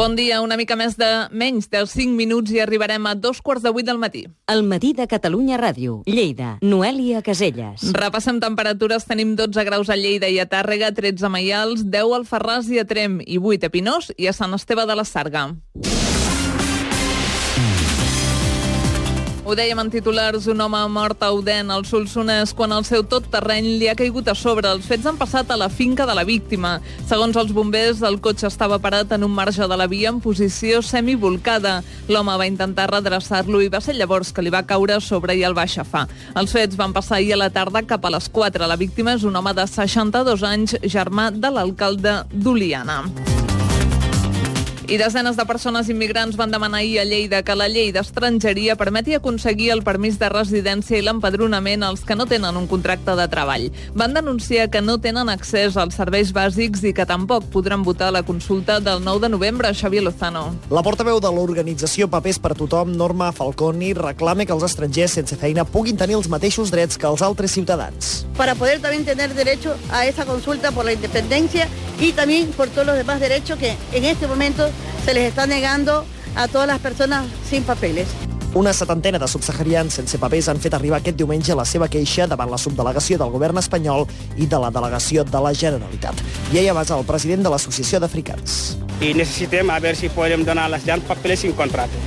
Bon dia, una mica més de menys de 5 minuts i arribarem a dos quarts de vuit del matí. El matí de Catalunya Ràdio. Lleida. Noèlia Caselles. Repassem temperatures. Tenim 12 graus a Lleida i a Tàrrega, 13 a Maials, 10 al Ferràs i a Trem i 8 a Pinós i a Sant Esteve de la Sarga. Ho dèiem en titulars, un home mort a Uden, al Solsonès, quan el seu tot terreny li ha caigut a sobre. Els fets han passat a la finca de la víctima. Segons els bombers, el cotxe estava parat en un marge de la via en posició semivolcada. L'home va intentar redreçar-lo i va ser llavors que li va caure a sobre i el va aixafar. Els fets van passar ahir a la tarda cap a les 4. La víctima és un home de 62 anys, germà de l'alcalde d'Oliana. I desenes de persones immigrants van demanar ahir a Lleida que la llei d'estrangeria permeti aconseguir el permís de residència i l'empadronament als que no tenen un contracte de treball. Van denunciar que no tenen accés als serveis bàsics i que tampoc podran votar a la consulta del 9 de novembre. Xavier Lozano. La portaveu de l'organització Papers per Tothom, Norma Falconi, reclama que els estrangers sense feina puguin tenir els mateixos drets que els altres ciutadans. Para poder también tener derecho a esa consulta por la independencia y también por todos los demás derechos que en este momento se les está negando a todas las personas sin papeles. Una setantena de subsaharians sense papers han fet arribar aquest diumenge la seva queixa davant la subdelegació del govern espanyol i de la delegació de la Generalitat. I ella basa el president de l'Associació d'Africans. Y necesitemos a ver si podemos donar a las llaves papeles sin contrato.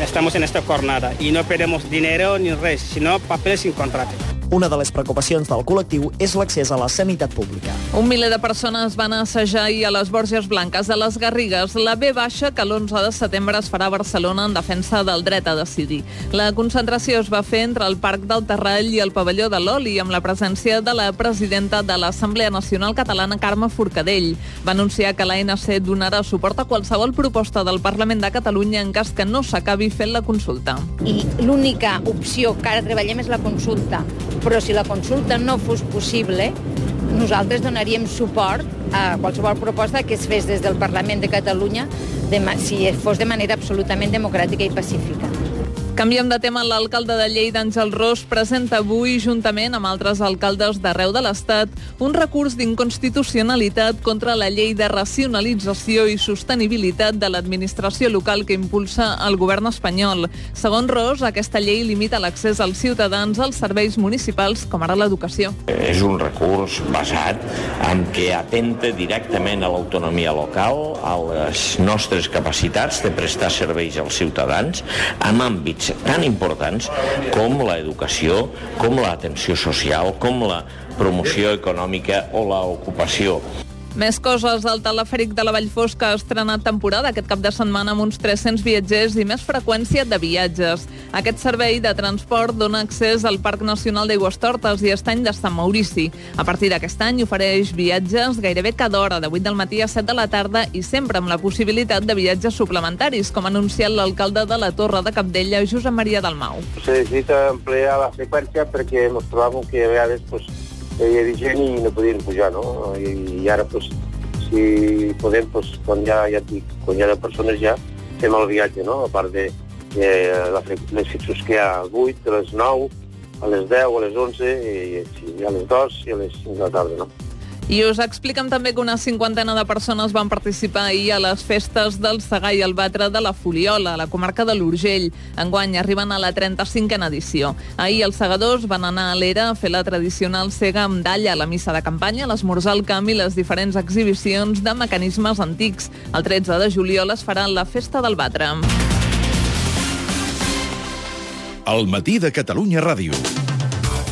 Estamos en esta jornada y no pedimos dinero ni res, sino papeles sin contrato. Una de les preocupacions del col·lectiu és l'accés a la sanitat pública. Un miler de persones van assajar ahir a les Borges Blanques de les Garrigues la B baixa que l'11 de setembre es farà a Barcelona en defensa del dret a decidir. La concentració es va fer entre el Parc del Terrall i el pavelló de l'Oli amb la presència de la presidenta de l'Assemblea Nacional Catalana, Carme Forcadell. Va anunciar que l'ANC donarà suport a qualsevol proposta del Parlament de Catalunya en cas que no s'acabi fent la consulta. I l'única opció que ara treballem és la consulta però si la consulta no fos possible, nosaltres donaríem suport a qualsevol proposta que es fes des del Parlament de Catalunya de, si fos de manera absolutament democràtica i pacífica. Canviem de tema. L'alcalde de Lleida, Àngel Ros, presenta avui, juntament amb altres alcaldes d'arreu de l'Estat, un recurs d'inconstitucionalitat contra la llei de racionalització i sostenibilitat de l'administració local que impulsa el govern espanyol. Segons Ros, aquesta llei limita l'accés als ciutadans als serveis municipals, com ara l'educació. És un recurs basat en que atenta directament a l'autonomia local, a les nostres capacitats de prestar serveis als ciutadans, en àmbits tan importants com l'educació, com l'atenció social, com la promoció econòmica o l'ocupació. Més coses, el telefèric de la Vallfosca ha estrenat temporada aquest cap de setmana amb uns 300 viatgers i més freqüència de viatges. Aquest servei de transport dona accés al Parc Nacional d'Aigüestortes i Estany de Sant Maurici. A partir d'aquest any ofereix viatges gairebé cada hora, de 8 del matí a 7 de la tarda i sempre amb la possibilitat de viatges suplementaris, com ha anunciat l'alcalde de la Torre de Capdella, Josep Maria Dalmau. Se necessita ampliar la freqüència perquè ens trobàvem que a vegades pues, hi havia gent i no podien pujar, no? I, i ara, pues, si podem, pues, quan ja, ja et dic, quan hi ha de persones ja, fem el viatge, no? A part de, de la, les fixos que hi ha a 8, a les 9, a les 10, a les 11, i, i a les 2 i a les 5 de la tarda, no? I us expliquen també que una cinquantena de persones van participar ahir a les festes del Segar i el Batre de la Foliola, a la comarca de l'Urgell. Enguany arriben a la 35a edició. Ahir els segadors van anar a l'era a fer la tradicional cega amb dalla, la missa de campanya, l'esmorzar al camp i les diferents exhibicions de mecanismes antics. El 13 de juliol es farà la festa del Batre. El matí de Catalunya Ràdio.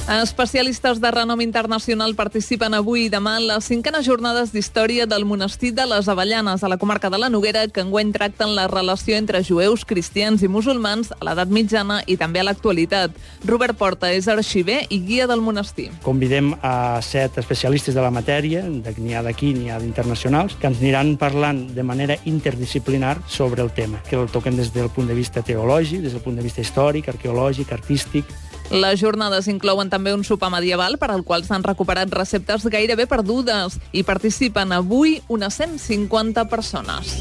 Especialistes de renom internacional participen avui i demà en les cinquenes jornades d'història del monestir de les Avellanes, a la comarca de la Noguera, que enguany tracten la relació entre jueus, cristians i musulmans a l'edat mitjana i també a l'actualitat. Robert Porta és arxiver i guia del monestir. Convidem a set especialistes de la matèria, n'hi ha d'aquí, n'hi ha d'internacionals, que ens aniran parlant de manera interdisciplinar sobre el tema, que el toquen des del punt de vista teològic, des del punt de vista històric, arqueològic, artístic, les jornades inclouen també un sopar medieval per al qual s'han recuperat receptes gairebé perdudes i participen avui unes 150 persones.